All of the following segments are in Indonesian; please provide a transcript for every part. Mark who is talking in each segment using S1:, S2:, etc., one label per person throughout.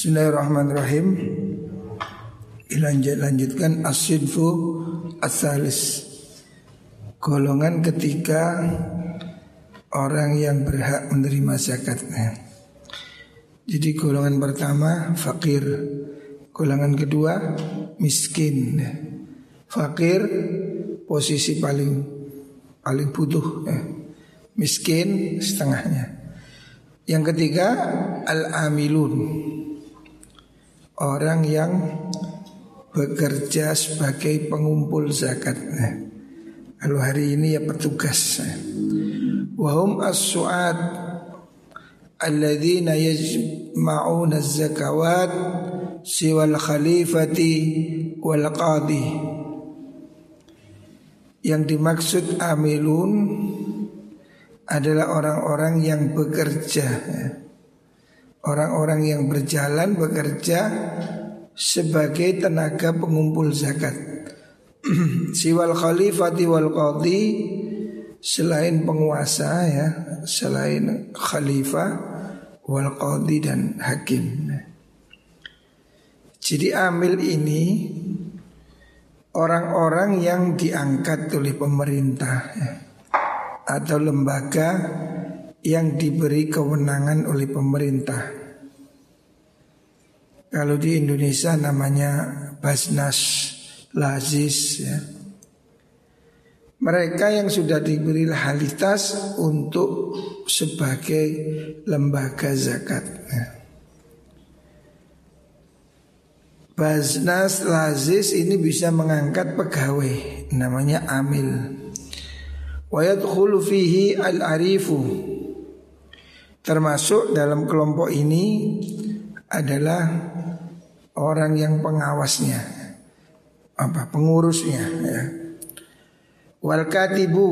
S1: Bismillahirrahmanirrahim. Lanjut lanjutkan asidfu asalis. Golongan ketiga orang yang berhak menerima zakatnya. Jadi golongan pertama fakir, golongan kedua miskin. Fakir posisi paling paling butuh, ya. miskin setengahnya. Yang ketiga al-amilun orang yang bekerja sebagai pengumpul zakat. Nah, kalau hari ini ya petugas. Wahum as-su'ad alladzina yajma'una az-zakawat siwal khalifati wal qadi. Yang dimaksud amilun adalah orang-orang yang bekerja. Orang-orang yang berjalan bekerja sebagai tenaga pengumpul zakat. Siwal khalifati wal qadi selain penguasa ya, selain khalifah wal qadi dan hakim. Jadi amil ini orang-orang yang diangkat oleh pemerintah ya, atau lembaga yang diberi kewenangan oleh pemerintah. Kalau di Indonesia namanya Basnas Lazis ya. Mereka yang sudah diberi halitas untuk sebagai lembaga zakat. Ya. Basnas Lazis ini bisa mengangkat pegawai namanya amil. Wa yadkhulu fihi al-arifu Termasuk dalam kelompok ini adalah orang yang pengawasnya, apa pengurusnya, ya. Wal katibu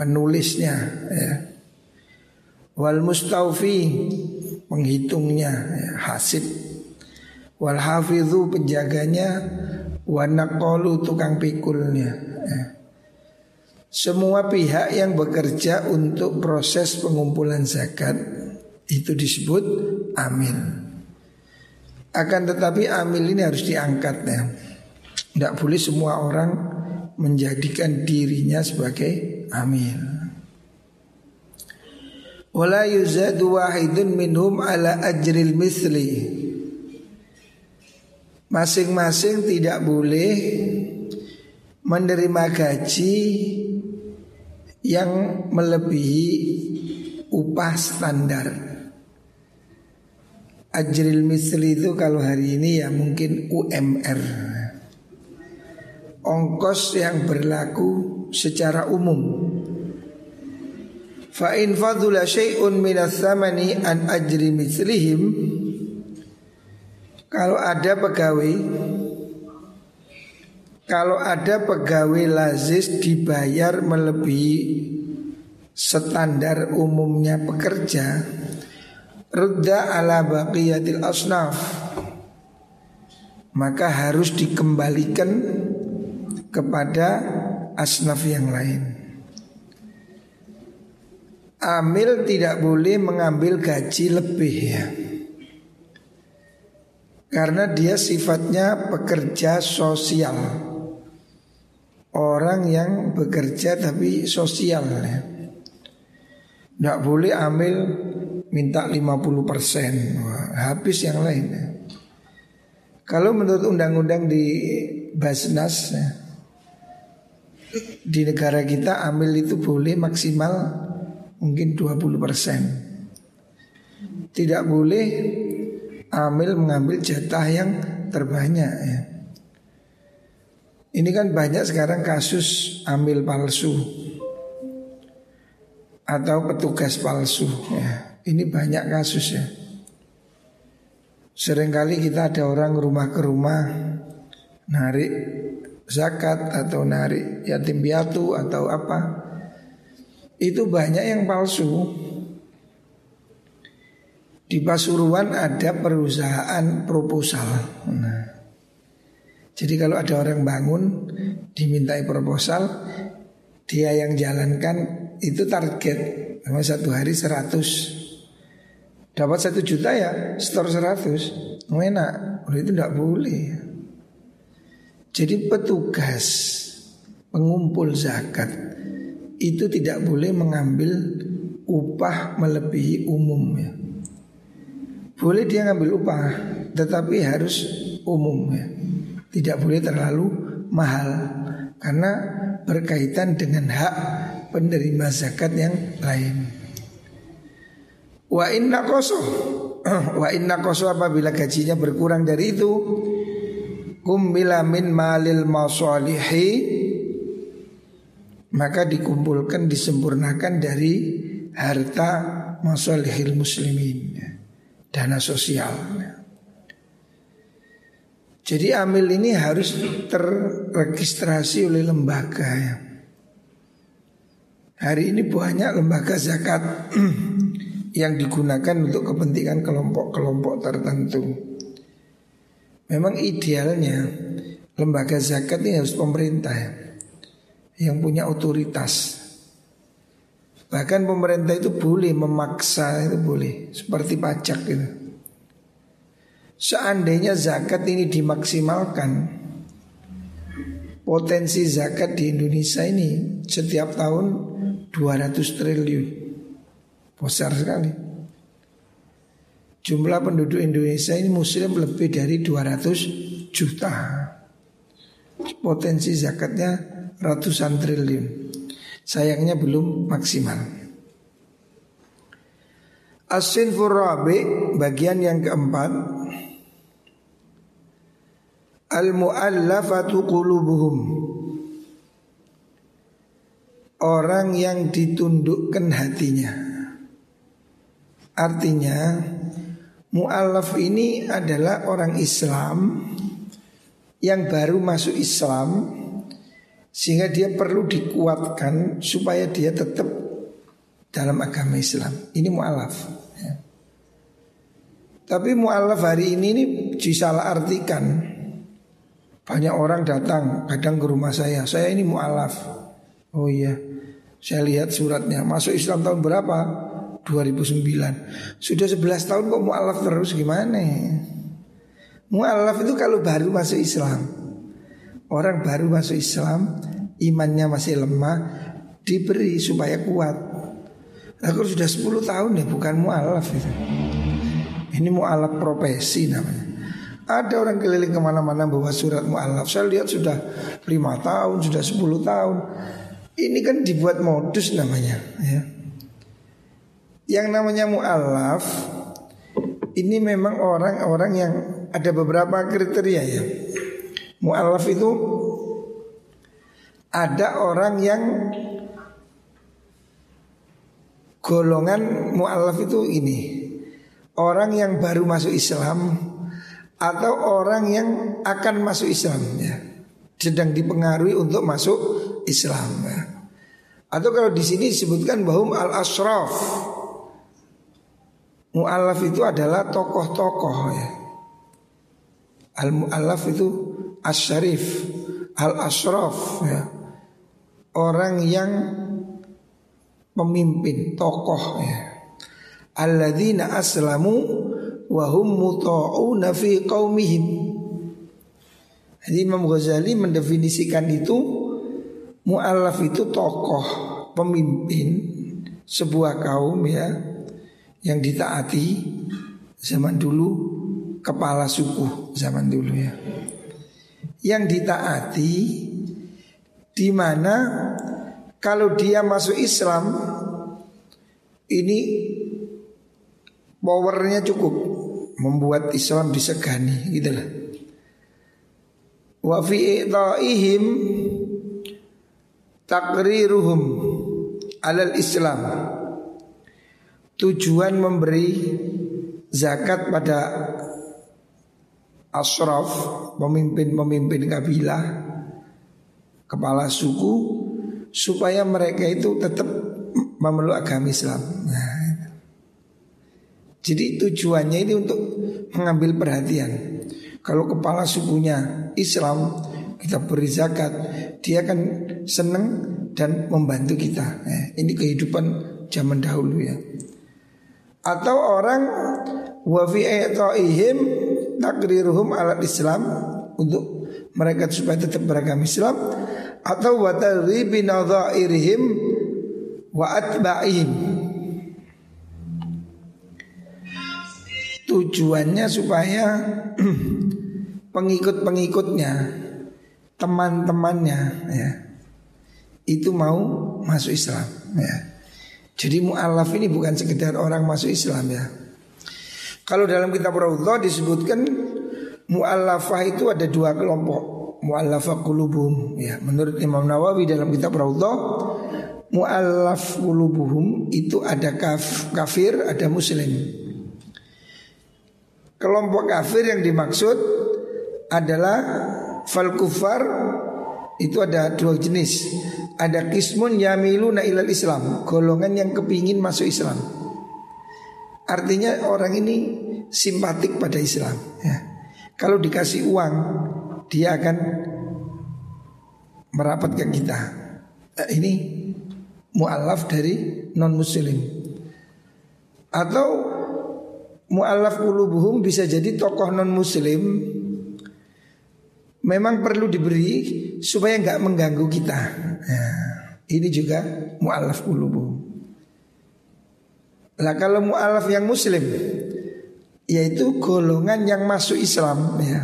S1: penulisnya, ya. Wal mustaufi penghitungnya, ya, hasib. Wal hafidhu penjaganya, wanakolu tukang pikulnya. Semua pihak yang bekerja untuk proses pengumpulan zakat itu disebut amil. Akan tetapi amil ini harus diangkat ya. Tidak boleh semua orang menjadikan dirinya sebagai amil. Wala yuzadu wahidun minhum ala ajril misli. Masing-masing tidak boleh menerima gaji yang melebihi upah standar. Ajril misli itu kalau hari ini ya mungkin UMR. Ongkos yang berlaku secara umum. Fa in fadula syai'un minas samani an ajri mislihim kalau ada pegawai kalau ada pegawai lazis dibayar melebihi standar umumnya pekerja Reda ala baqiyatil asnaf. Maka harus dikembalikan kepada asnaf yang lain. Amil tidak boleh mengambil gaji lebih ya. Karena dia sifatnya pekerja sosial orang yang bekerja tapi sosial ya. Nggak boleh ambil minta 50 persen Habis yang lain ya. Kalau menurut undang-undang di Basnas ya, Di negara kita ambil itu boleh maksimal mungkin 20 persen Tidak boleh ambil mengambil jatah yang terbanyak ya ini kan banyak sekarang kasus ambil palsu atau petugas palsu ya. Ini banyak kasus ya. Seringkali kita ada orang rumah ke rumah narik zakat atau narik yatim piatu atau apa. Itu banyak yang palsu. Di Pasuruan ada perusahaan proposal. Nah, jadi kalau ada orang bangun dimintai proposal, dia yang jalankan itu target. Sama satu hari 100 Dapat satu juta ya store seratus. Enak. Itu tidak boleh. Jadi petugas Pengumpul zakat Itu tidak boleh mengambil Upah melebihi umum ya. Boleh dia ngambil upah Tetapi harus umum ya Tidak boleh terlalu mahal. Karena berkaitan dengan hak penerima zakat yang lain. Wa inna koso Wa inna koso apabila gajinya berkurang dari itu Kumbila min malil masalihi Maka dikumpulkan disempurnakan dari harta masalihil muslimin Dana sosial Jadi amil ini harus terregistrasi oleh lembaga ya. Hari ini banyak lembaga zakat yang digunakan untuk kepentingan kelompok-kelompok tertentu. Memang idealnya lembaga zakat ini harus pemerintah ya, yang punya otoritas. Bahkan pemerintah itu boleh memaksa itu boleh seperti pajak gitu. Seandainya zakat ini dimaksimalkan Potensi zakat di Indonesia ini setiap tahun 200 triliun. Besar sekali. Jumlah penduduk Indonesia ini muslim lebih dari 200 juta. Potensi zakatnya ratusan triliun. Sayangnya belum maksimal. Asin furabi bagian yang keempat Al-mu'allafatu qulubuhum Orang yang ditundukkan hatinya Artinya mu'alaf ini adalah orang Islam yang baru masuk Islam sehingga dia perlu dikuatkan supaya dia tetap dalam agama Islam. Ini mu'alaf. Ya. Tapi mu'alaf hari ini ini disalah artikan. Banyak orang datang kadang ke rumah saya. Saya ini mu'alaf. Oh iya, saya lihat suratnya. Masuk Islam tahun berapa? 2009 Sudah 11 tahun kok mu'alaf terus gimana Mu'alaf itu kalau baru masuk Islam Orang baru masuk Islam Imannya masih lemah Diberi supaya kuat Aku sudah 10 tahun ya bukan mu'alaf itu Ini mu'alaf profesi namanya ada orang keliling ke mana-mana bawa surat mu'alaf Saya lihat sudah 5 tahun, sudah 10 tahun. Ini kan dibuat modus namanya ya. Yang namanya mu'alaf Ini memang orang-orang yang ada beberapa kriteria ya. Mu'alaf itu Ada orang yang Golongan mu'alaf itu ini. Orang yang baru masuk Islam Atau orang yang akan masuk Islam ya Sedang dipengaruhi untuk masuk Islam ya. Atau kalau di sini disebutkan bahwa al-asraf Mu'alaf itu adalah tokoh-tokoh ya. Al-mu'alaf itu asyarif Al-asraf ya. Orang yang pemimpin, tokoh ya. Alladzina aslamu wahum muta'una fi qaumihim. Jadi Imam Ghazali mendefinisikan itu Mu'alaf itu tokoh, pemimpin sebuah kaum ya yang ditaati zaman dulu kepala suku zaman dulu ya. Yang ditaati di mana kalau dia masuk Islam ini powernya cukup membuat Islam disegani gitu lah. Wa fi i'ta'ihim takriruhum alal Islam tujuan memberi zakat pada asraf pemimpin-pemimpin kabilah kepala suku supaya mereka itu tetap memeluk agama Islam. Nah, jadi tujuannya ini untuk mengambil perhatian. Kalau kepala sukunya Islam kita beri zakat, dia akan senang dan membantu kita. Nah, ini kehidupan zaman dahulu ya. Atau orang wa fi i'ta'ihim takriruhum alat Islam untuk mereka supaya tetap beragama Islam atau wa tarribi nadhairihim wa atba'ihim tujuannya supaya pengikut-pengikutnya teman-temannya ya itu mau masuk Islam ya. Jadi mu'alaf ini bukan sekedar orang masuk Islam ya. Kalau dalam kitab Raudhah disebutkan mu'allafah itu ada dua kelompok. Mu'allafah qulubuhum ya. Menurut Imam Nawawi dalam kitab Raudhah mu'allaf qulubuhum itu ada kaf, kafir, ada muslim. Kelompok kafir yang dimaksud adalah fal kufar itu ada dua jenis. Ada kismun yamiluna ilal Islam, golongan yang kepingin masuk Islam. Artinya orang ini simpatik pada Islam. Ya. Kalau dikasih uang, dia akan merapat ke kita. Nah, ini mualaf dari non Muslim. Atau mualaf ulubuhum bisa jadi tokoh non Muslim memang perlu diberi supaya nggak mengganggu kita. Ya, ini juga mu'alaf ulubu. Lah kalau mu'alaf yang muslim yaitu golongan yang masuk Islam ya.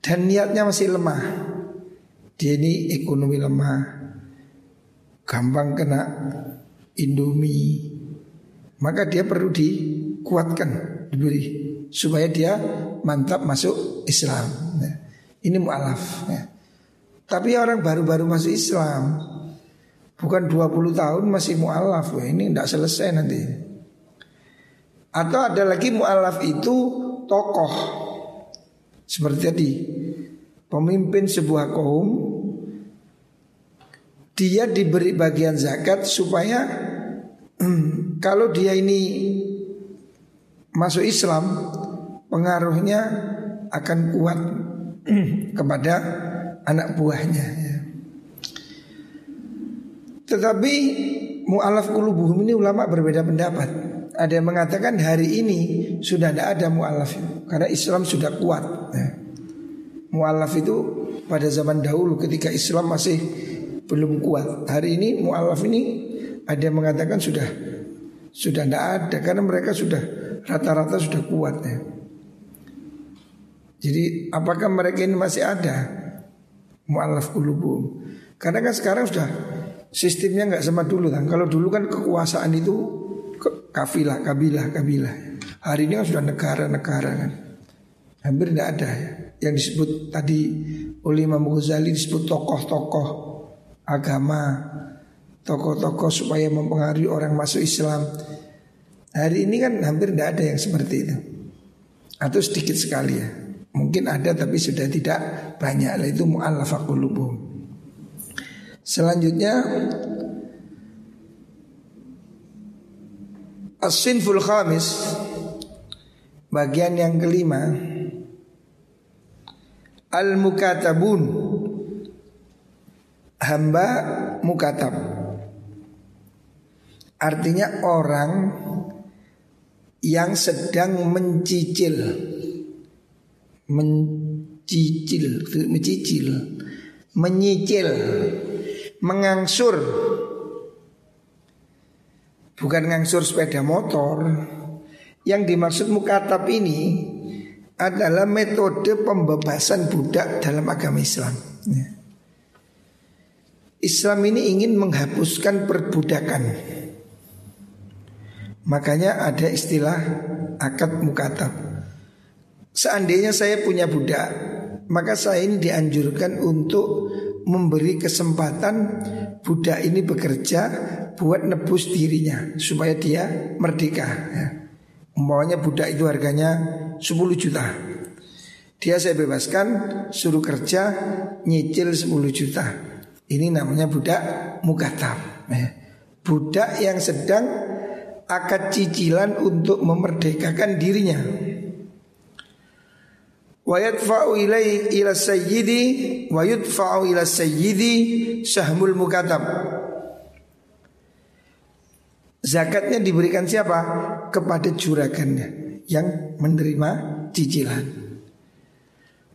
S1: Dan niatnya masih lemah. Dia ini ekonomi lemah. Gampang kena Indomie. Maka dia perlu dikuatkan, diberi supaya dia mantap masuk Islam. Ya. Ini mu'alaf ya. Tapi orang baru-baru masuk Islam Bukan 20 tahun masih mu'alaf Ini tidak selesai nanti Atau ada lagi mu'alaf itu tokoh Seperti tadi Pemimpin sebuah kaum Dia diberi bagian zakat supaya Kalau dia ini masuk Islam Pengaruhnya akan kuat kepada anak buahnya ya. Tetapi mu'alaf kulubuhum ini ulama berbeda pendapat Ada yang mengatakan hari ini sudah tidak ada mu'alaf Karena Islam sudah kuat ya. Mu'alaf itu pada zaman dahulu ketika Islam masih belum kuat Hari ini mu'alaf ini ada yang mengatakan sudah Sudah tidak ada karena mereka sudah rata-rata sudah kuat ya. Jadi apakah mereka ini masih ada mu'alaf ulubu? Karena kan sekarang sudah sistemnya nggak sama dulu kan. Kalau dulu kan kekuasaan itu kafilah, kabilah, kabilah. Hari ini kan sudah negara-negara kan. Hampir tidak ada ya. Yang disebut tadi oleh Imam Ghazali disebut tokoh-tokoh agama, tokoh-tokoh supaya mempengaruhi orang masuk Islam. Hari ini kan hampir tidak ada yang seperti itu. Atau sedikit sekali ya. Mungkin ada tapi sudah tidak banyak itu mu'allafa qulubuhum. Selanjutnya As-sinful khamis Bagian yang kelima Al-mukatabun Hamba mukatab Artinya orang Yang sedang mencicil mencicil, mencicil, menyicil, mengangsur. Bukan ngangsur sepeda motor. Yang dimaksud mukatab ini adalah metode pembebasan budak dalam agama Islam. Ya. Islam ini ingin menghapuskan perbudakan. Makanya ada istilah akad mukatab. Seandainya saya punya budak, maka saya ini dianjurkan untuk memberi kesempatan budak ini bekerja buat nebus dirinya supaya dia merdeka. Ya. Umpamanya budak itu harganya 10 juta. Dia saya bebaskan suruh kerja nyicil 10 juta. Ini namanya budak mukatab. Ya. Budak yang sedang akad cicilan untuk memerdekakan dirinya wa ilai ila sayyidi wa ila sayyidi mukatab Zakatnya diberikan siapa? kepada juragannya yang menerima cicilan.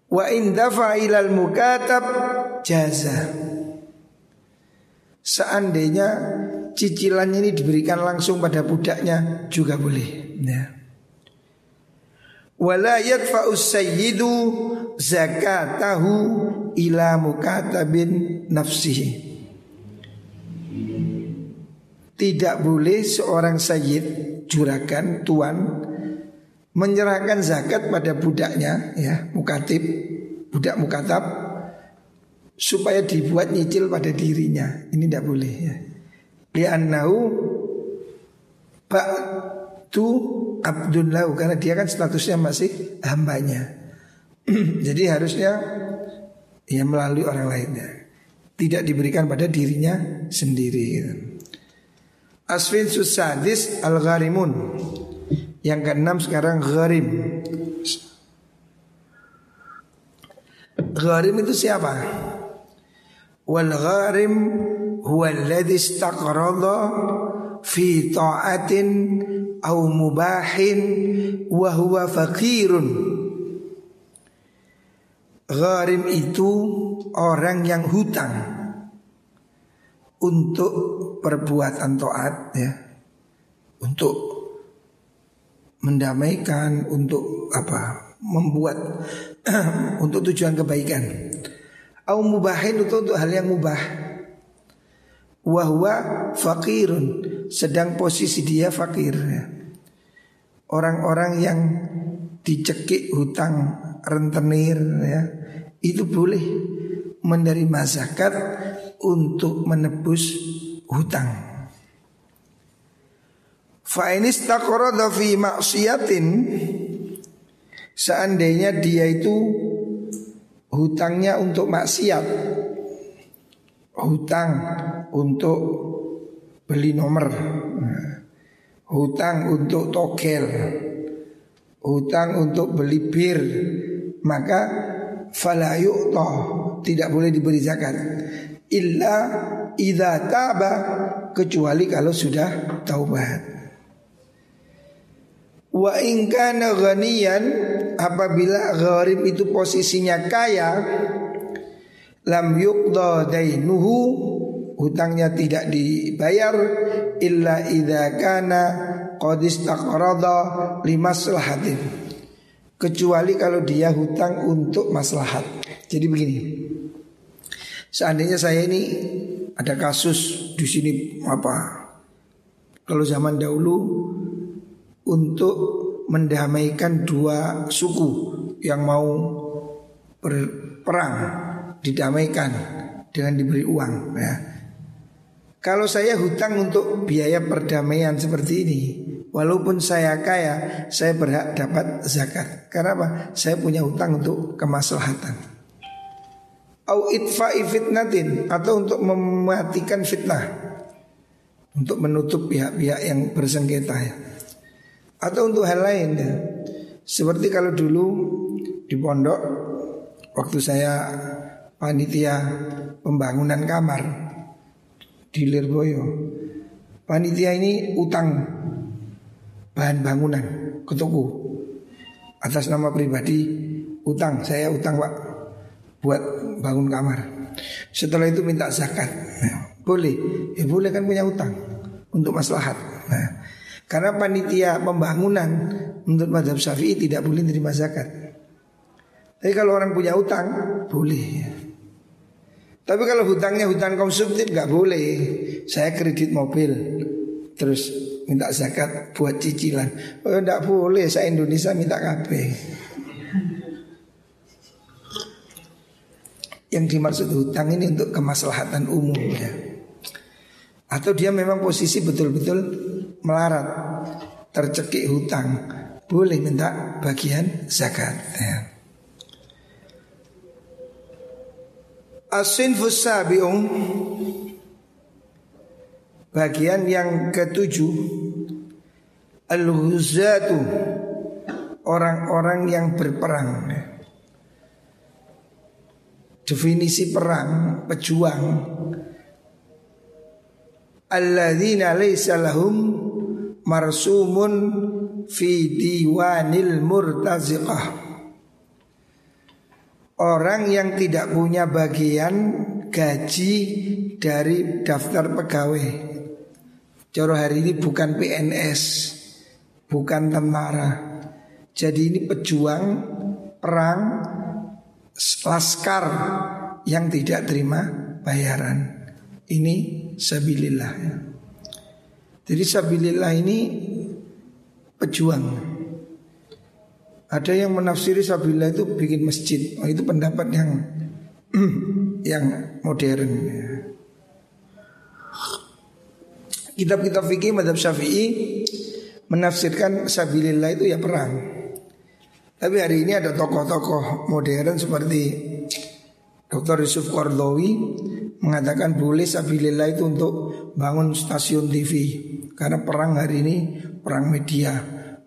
S1: Wa in ilal mukatab jaza. Seandainya cicilannya ini diberikan langsung pada budaknya juga boleh. Ya. Wala yadfa'us sayyidu zakatahu ila mukatabin nafsihi. Tidak boleh seorang sayyid juragan tuan menyerahkan zakat pada budaknya ya mukatib budak mukatab supaya dibuat nyicil pada dirinya ini tidak boleh ya li'annahu tu abdun lahu karena dia kan statusnya masih hambanya jadi harusnya ya melalui orang lainnya tidak diberikan pada dirinya sendiri gitu. Asfin susadis al gharimun. Yang keenam sekarang gharim. Gharim itu siapa? Wal gharim huwa alladhi istaqrada fi ta'atin au mubahin wa huwa faqirun. Gharim itu orang yang hutang untuk perbuatan taat ya. Untuk mendamaikan, untuk apa? Membuat untuk tujuan kebaikan. Au mubahin itu untuk hal yang mubah. Wahwa fakirun sedang posisi dia fakir. Orang-orang yang dicekik hutang rentenir ya itu boleh menerima zakat untuk menebus hutang. Fa'inis maksiatin Seandainya dia itu hutangnya untuk maksiat Hutang untuk beli nomor Hutang untuk togel. Hutang untuk beli bir. Maka fala tidak boleh diberi zakat. Illa idza taba. Kecuali kalau sudah taubat. Wa in kana ghaniyan. Apabila gharib itu posisinya kaya lam yuqda dainuhu hutangnya tidak dibayar illa idza kana qad istaqrada limaslahatin kecuali kalau dia hutang untuk maslahat. Jadi begini. Seandainya saya ini ada kasus di sini apa? Kalau zaman dahulu untuk mendamaikan dua suku yang mau berperang didamaikan dengan diberi uang ya. Kalau saya hutang untuk biaya perdamaian seperti ini, walaupun saya kaya, saya berhak dapat zakat. Karena apa? Saya punya hutang untuk kemaslahatan au itfa'i fitnatin atau untuk mematikan fitnah untuk menutup pihak-pihak yang bersengketa ya. Atau untuk hal lain ya. Seperti kalau dulu di pondok waktu saya panitia pembangunan kamar di Lirboyo. Panitia ini utang bahan bangunan ke toko atas nama pribadi utang saya utang pak buat bangun kamar. Setelah itu minta zakat. Nah, boleh, ya boleh kan punya utang untuk maslahat. Nah, karena panitia pembangunan menurut madhab syafi'i tidak boleh terima zakat. Tapi kalau orang punya utang boleh. Tapi kalau hutangnya hutang konsumtif nggak boleh. Saya kredit mobil terus minta zakat buat cicilan. Oh enggak boleh, saya Indonesia minta KB. Yang dimaksud hutang ini untuk kemaslahatan umum ya. Atau dia memang posisi betul-betul melarat Tercekik hutang Boleh minta bagian zakat ya. Asin fusabiung Bagian yang ketujuh Al-Huzatu Orang-orang yang berperang. Definisi perang pejuang alladzina laisa lahum marsumun fi diwanil murtaziqah Orang yang tidak punya bagian gaji dari daftar pegawai Coro hari ini bukan PNS Bukan tentara Jadi ini pejuang perang Laskar yang tidak terima bayaran Ini sabilillah ya. Jadi sabilillah ini pejuang. Ada yang menafsiri sabilillah itu bikin masjid. Oh, itu pendapat yang yang modern. Ya. Kitab-kitab fikih madhab syafi'i menafsirkan sabilillah itu ya perang. Tapi hari ini ada tokoh-tokoh modern seperti Dr. Yusuf Qardawi mengatakan boleh sabilillah itu untuk bangun stasiun TV karena perang hari ini perang media,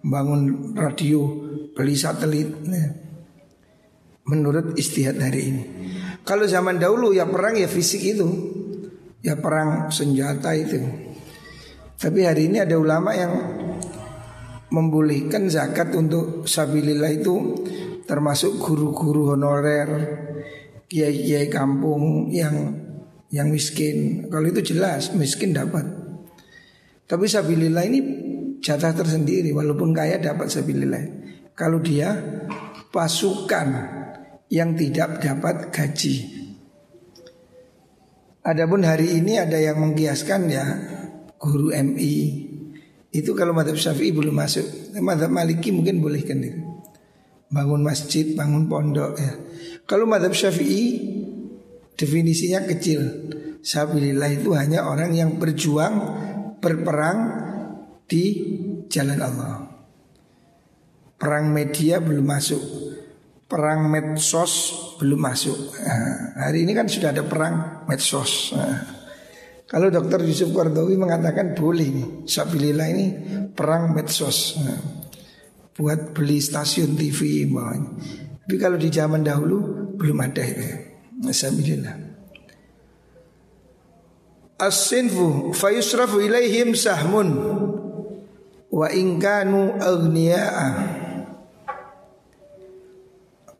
S1: bangun radio, beli satelit. Nah, menurut istihad hari ini. Kalau zaman dahulu ya perang ya fisik itu, ya perang senjata itu. Tapi hari ini ada ulama yang membolehkan zakat untuk sabilillah itu termasuk guru-guru honorer, kiai-kiai kampung yang yang miskin. Kalau itu jelas miskin dapat. Tapi sabilillah ini jatah tersendiri walaupun kaya dapat sabilillah. Kalau dia pasukan yang tidak dapat gaji. Adapun hari ini ada yang mengkiaskan ya guru MI itu kalau madhab syafi'i belum masuk. Madhab maliki mungkin boleh kan itu. Bangun masjid, bangun pondok ya. Kalau madhab syafi'i definisinya kecil. Sabilillah itu hanya orang yang berjuang berperang di jalan Allah. Perang media belum masuk. Perang medsos belum masuk. Nah, hari ini kan sudah ada perang medsos. Nah, kalau Dokter Yusuf Qardawi mengatakan boleh nih, Sabilillah ini perang medsos. Nah, buat beli stasiun TV bawahnya. Tapi kalau di zaman dahulu belum ada itu. Alhamdulillah. As-sinfu fayusrafu ilaihim sahmun wa ingkanu agniya'a.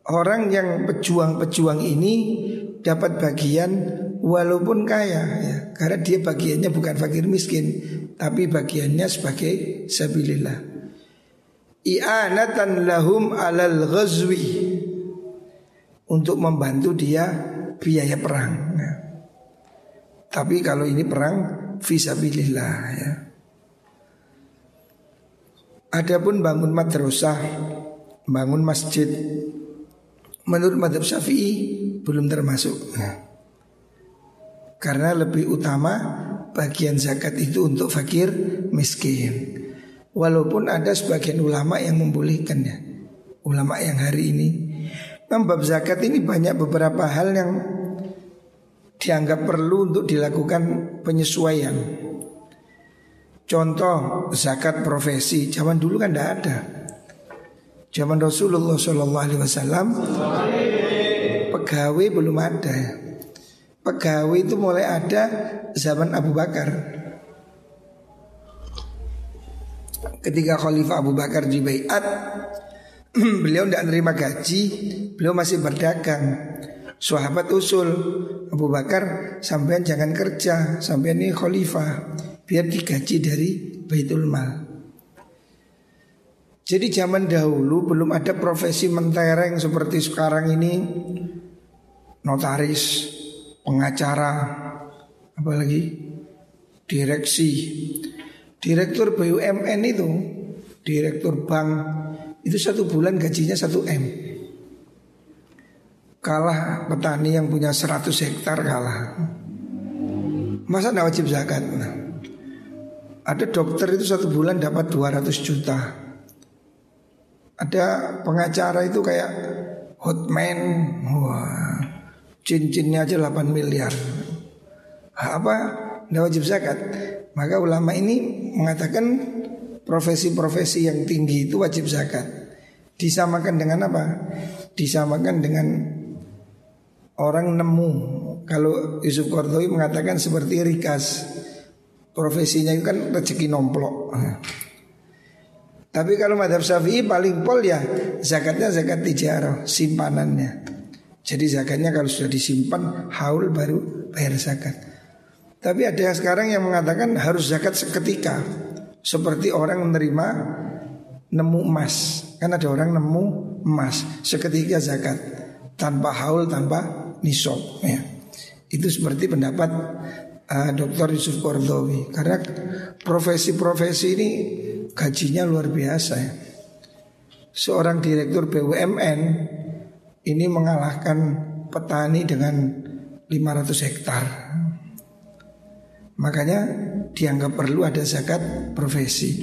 S1: Orang yang pejuang-pejuang ini dapat bagian walaupun kaya ya. Karena dia bagiannya bukan fakir miskin Tapi bagiannya sebagai sabilillah i'anatan lahum alal ghazwi untuk membantu dia biaya perang. Nah. Tapi kalau ini perang visabilillah ya. Adapun bangun madrasah, bangun masjid menurut madhab syafi'i belum termasuk. Nah. Karena lebih utama bagian zakat itu untuk fakir miskin. Walaupun ada sebagian ulama yang membolehkannya Ulama yang hari ini Membab zakat ini banyak beberapa hal yang Dianggap perlu untuk dilakukan penyesuaian Contoh zakat profesi Zaman dulu kan tidak ada Zaman Rasulullah SAW Pegawai belum ada Pegawai itu mulai ada zaman Abu Bakar ketika Khalifah Abu Bakar di Bayat beliau tidak menerima gaji, beliau masih berdagang. Sahabat usul Abu Bakar sampean jangan kerja, sampean ini khalifah biar digaji dari Baitul Mal. Jadi zaman dahulu belum ada profesi mentereng seperti sekarang ini. Notaris, pengacara, apalagi direksi. Direktur BUMN itu Direktur bank Itu satu bulan gajinya satu M. Kalah petani yang punya 100 hektar kalah. Masa tidak wajib zakat? Nah, Ada dokter itu satu bulan dapat 200 juta Ada pengacara itu kayak Hotman Wah Cincinnya aja 8 miliar Apa? Tidak wajib zakat maka ulama ini mengatakan profesi-profesi yang tinggi itu wajib zakat. Disamakan dengan apa? Disamakan dengan orang nemu. Kalau Yusuf Kordowi mengatakan seperti rikas. Profesinya itu kan rezeki nomplok. Tapi kalau madhab syafi'i paling pol ya zakatnya zakat tijarah, simpanannya. Jadi zakatnya kalau sudah disimpan haul baru bayar zakat. Tapi ada yang sekarang yang mengatakan harus zakat seketika. Seperti orang menerima nemu emas. Kan ada orang nemu emas seketika zakat tanpa haul tanpa nisab ya. Itu seperti pendapat uh, Dr. Yusuf Kordowi karena profesi-profesi ini gajinya luar biasa ya. Seorang direktur BUMN ini mengalahkan petani dengan 500 hektar. Makanya dianggap perlu ada zakat profesi.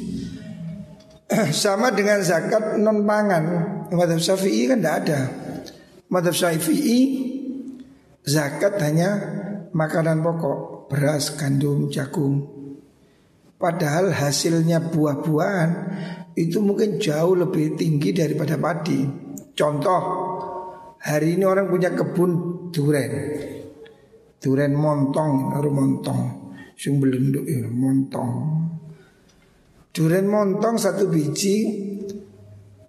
S1: Sama dengan zakat non pangan. Madhab Syafi'i kan tidak ada. Madhab Syafi'i zakat hanya makanan pokok, beras, gandum, jagung, Padahal hasilnya buah-buahan itu mungkin jauh lebih tinggi daripada padi. Contoh, hari ini orang punya kebun duren. Duren montong, baru montong. Sing belenduk ya, montong. Duren montong satu biji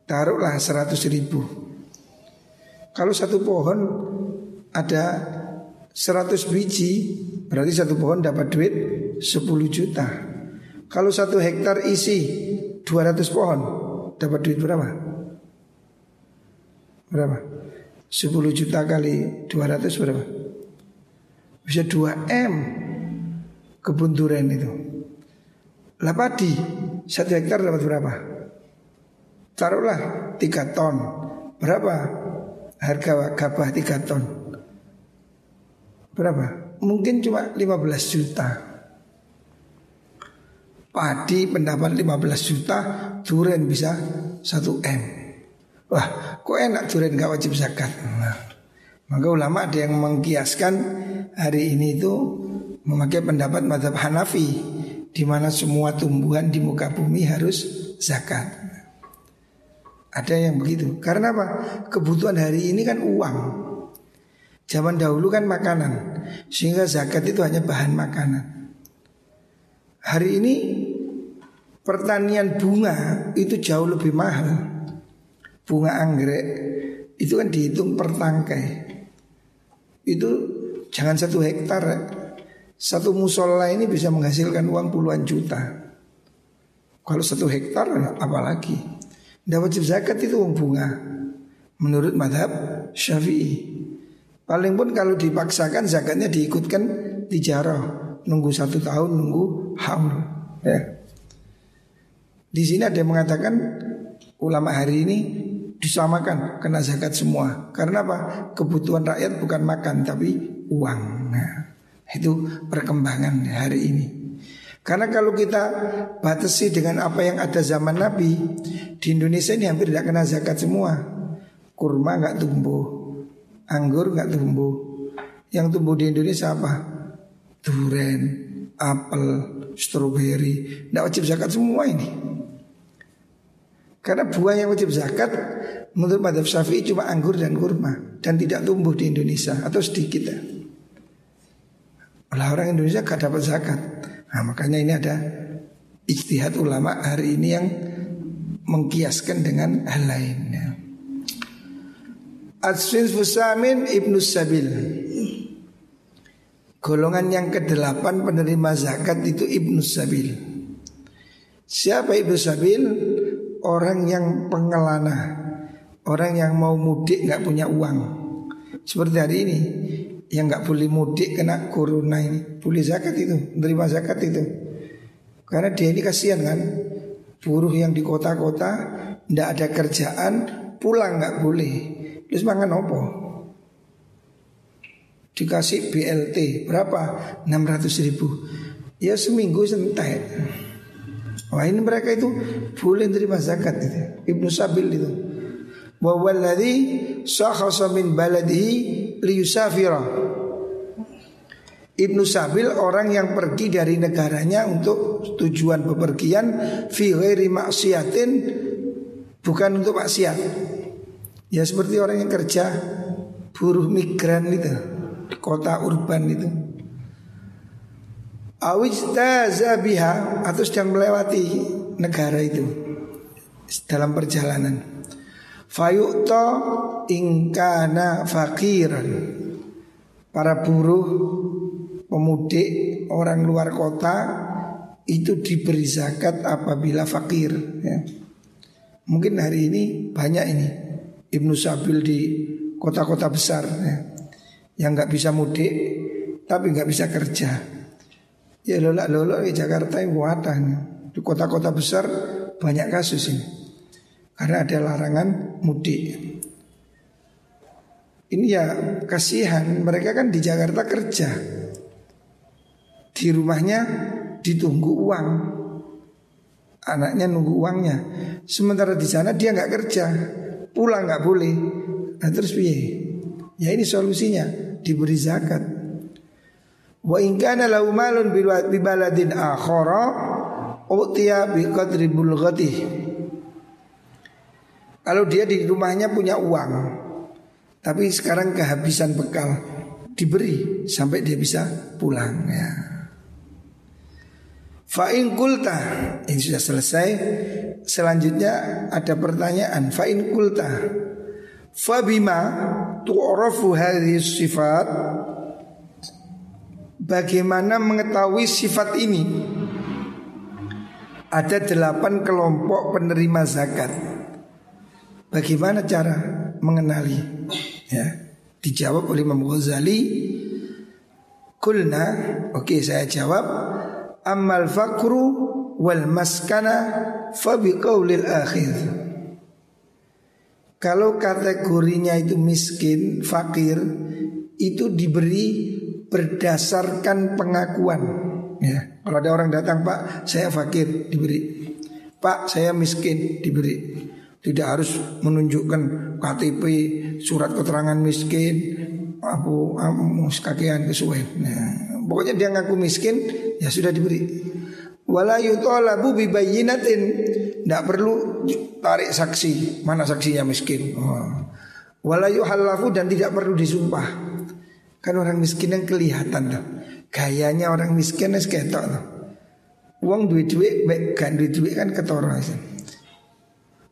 S1: taruhlah seratus ribu. Kalau satu pohon ada seratus biji, berarti satu pohon dapat duit sepuluh juta. Kalau satu hektar isi 200 pohon Dapat duit berapa? Berapa? 10 juta kali 200 berapa? Bisa 2 M Kebun durian itu Lah padi Satu hektar dapat berapa? Taruhlah 3 ton Berapa? Harga gabah 3 ton Berapa? Mungkin cuma 15 juta Padi pendapat 15 juta Duren bisa 1 M. Wah kok enak duren gak wajib zakat? Nah, Maka ulama ada yang mengkiaskan Hari ini itu Memakai pendapat madhab Hanafi di mana semua tumbuhan di muka bumi harus zakat. Ada yang begitu. Karena apa? Kebutuhan hari ini kan uang. Zaman dahulu kan makanan Sehingga zakat itu hanya bahan makanan. Hari ini pertanian bunga itu jauh lebih mahal. Bunga anggrek itu kan dihitung per tangkai. Itu jangan satu hektar, satu musola ini bisa menghasilkan uang puluhan juta. Kalau satu hektar apalagi. Tidak wajib zakat itu uang bunga. Menurut madhab syafi'i. Paling pun kalau dipaksakan zakatnya diikutkan tijarah nunggu satu tahun nunggu haul ya. Di sini ada yang mengatakan ulama hari ini disamakan kena zakat semua. Karena apa? Kebutuhan rakyat bukan makan tapi uang. Nah, itu perkembangan hari ini. Karena kalau kita batasi dengan apa yang ada zaman Nabi di Indonesia ini hampir tidak kena zakat semua. Kurma nggak tumbuh, anggur nggak tumbuh. Yang tumbuh di Indonesia apa? duren, apel, stroberi, tidak wajib zakat semua ini. Karena buah yang wajib zakat menurut madhab syafi'i cuma anggur dan kurma dan tidak tumbuh di Indonesia atau sedikit ya. Orang Indonesia gak dapat zakat. Nah, makanya ini ada ijtihad ulama hari ini yang mengkiaskan dengan hal lainnya. Asfin Fusamin Ibnu Sabil Golongan yang kedelapan penerima zakat itu Ibnu Sabil Siapa Ibnu Sabil? Orang yang pengelana Orang yang mau mudik nggak punya uang. Seperti hari ini Yang nggak boleh mudik kena corona ini. Boleh zakat itu, menerima zakat itu. Karena dia ini kasihan kan Buruh yang di kota-kota Tidak ada kerjaan Pulang nggak boleh. Terus mangan opo dikasih BLT berapa? 600 ribu. Ya seminggu sentai wah ini mereka itu boleh terima zakat itu Ibnu Sabil itu wa walladhi sakhasa min baladihi liyusafira Ibnu Sabil orang yang pergi dari negaranya untuk tujuan bepergian fi ghairi maksiatin bukan untuk maksiat. Ya seperti orang yang kerja buruh migran itu kota urban itu. Awijtaza biha atau sedang melewati negara itu. dalam perjalanan. Fayukto ingkana fakiran. Para buruh pemudik orang luar kota itu diberi zakat apabila fakir ya. Mungkin hari ini banyak ini Ibnu Sabil di kota-kota besar ya, yang nggak bisa mudik tapi nggak bisa kerja. Ya lola lola di Jakarta yang wadah di kota-kota besar banyak kasus ini. Karena ada larangan mudik. Ini ya kasihan. Mereka kan di Jakarta kerja. Di rumahnya ditunggu uang. Anaknya nunggu uangnya. Sementara di sana dia nggak kerja. Pulang nggak boleh. Nah terus piye? Ya ini solusinya. Diberi zakat wa in kana lahu malun bi baladin akhara utiya bi qadri bulghatihi kalau dia di rumahnya punya uang tapi sekarang kehabisan bekal diberi sampai dia bisa pulang ya. Fa'in kulta Ini sudah selesai. Selanjutnya ada pertanyaan Fa'in kulta Fabima tu'rafu hadis sifat Bagaimana mengetahui sifat ini? Ada delapan kelompok penerima zakat. Bagaimana cara mengenali? Ya Dijawab oleh Imam Ghazali. Kulna Oke saya jawab. Amal fakru wal maskana fabi qaulil akhir. Kalau kategorinya itu miskin, fakir, itu diberi berdasarkan pengakuan. Ya, kalau ada orang datang, Pak, saya fakir, diberi. Pak, saya miskin, diberi. Tidak harus menunjukkan KTP, surat keterangan miskin, aku mus kakean kesuwen. Nah, Pokoknya dia ngaku miskin ya sudah diberi. Wala yutolabu bibayinatin Tidak perlu tarik saksi Mana saksinya miskin oh. Wala dan tidak perlu disumpah Kan orang miskin yang kelihatan tuh. Gayanya orang miskin es ketok tuh. Uang duit-duit baik kan duit-duit kan ketoro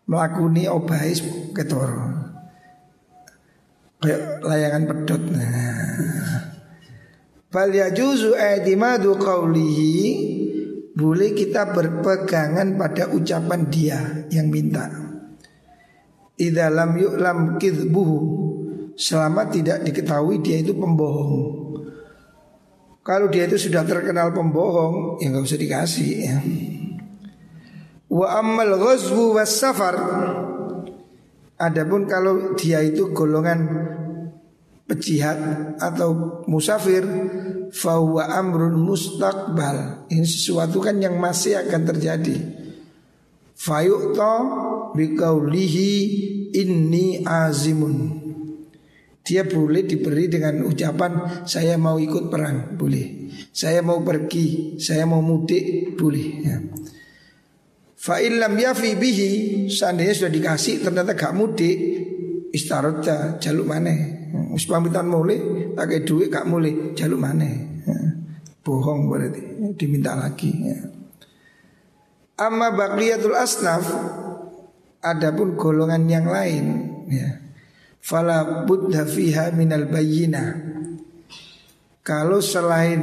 S1: Melakuni obais ketoro Kayak layangan pedot nah. Fal yajuzu i'timadu qawlihi boleh kita berpegangan pada ucapan dia yang minta. Idza lam kidbuhu selama tidak diketahui dia itu pembohong. Kalau dia itu sudah terkenal pembohong, ya nggak usah dikasih ya. Wa ammal ghazwu was safar Adapun kalau dia itu golongan pejihad atau musafir fahuwa amrun mustaqbal ini sesuatu kan yang masih akan terjadi fayu'ta biqaulihi inni azimun dia boleh diberi dengan ucapan saya mau ikut perang boleh saya mau pergi saya mau mudik boleh ya. Fa illam yafi bihi seandainya sudah dikasih ternyata gak mudik istarota jaluk mana Wis pamitan mulai pakai duit gak mulai jaluk mana ya. Bohong berarti diminta lagi ya. Amma baqiyatul asnaf Adapun golongan yang lain ya. Fala buddha fiha minal bayyina. Kalau selain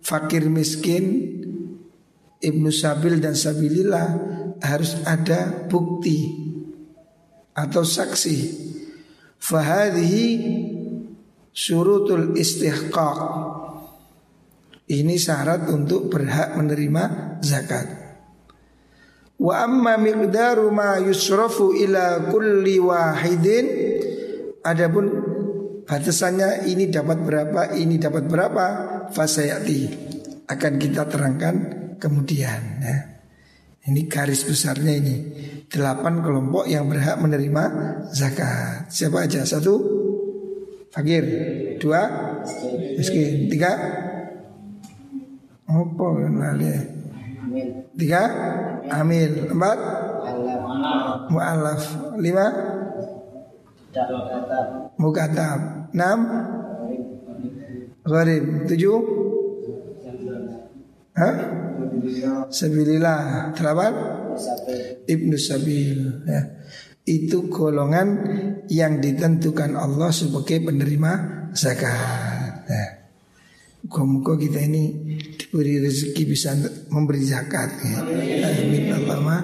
S1: fakir miskin Ibnu Sabil dan Sabilillah harus ada bukti atau saksi. Fahadihi surutul istihqaq. Ini syarat untuk berhak menerima zakat. Wa amma miqdaru ma yusrafu ila kulli wahidin Adapun batasannya ini dapat berapa, ini dapat berapa Fasayati. Akan kita terangkan kemudian ya. Ini garis besarnya ini. Delapan kelompok yang berhak menerima zakat. Siapa aja? Satu? Fakir. Dua? Miskin. Tiga? Lali Tiga? Amil. Empat? Mu'alaf Lima Mukatab Enam Gharib Tujuh Hah? Sebilillah Delapan ibnu sabil ya. Itu golongan yang ditentukan Allah sebagai penerima zakat. Ya. Muka-muka kita ini diberi rezeki bisa memberi zakat ya. Amin Allahumma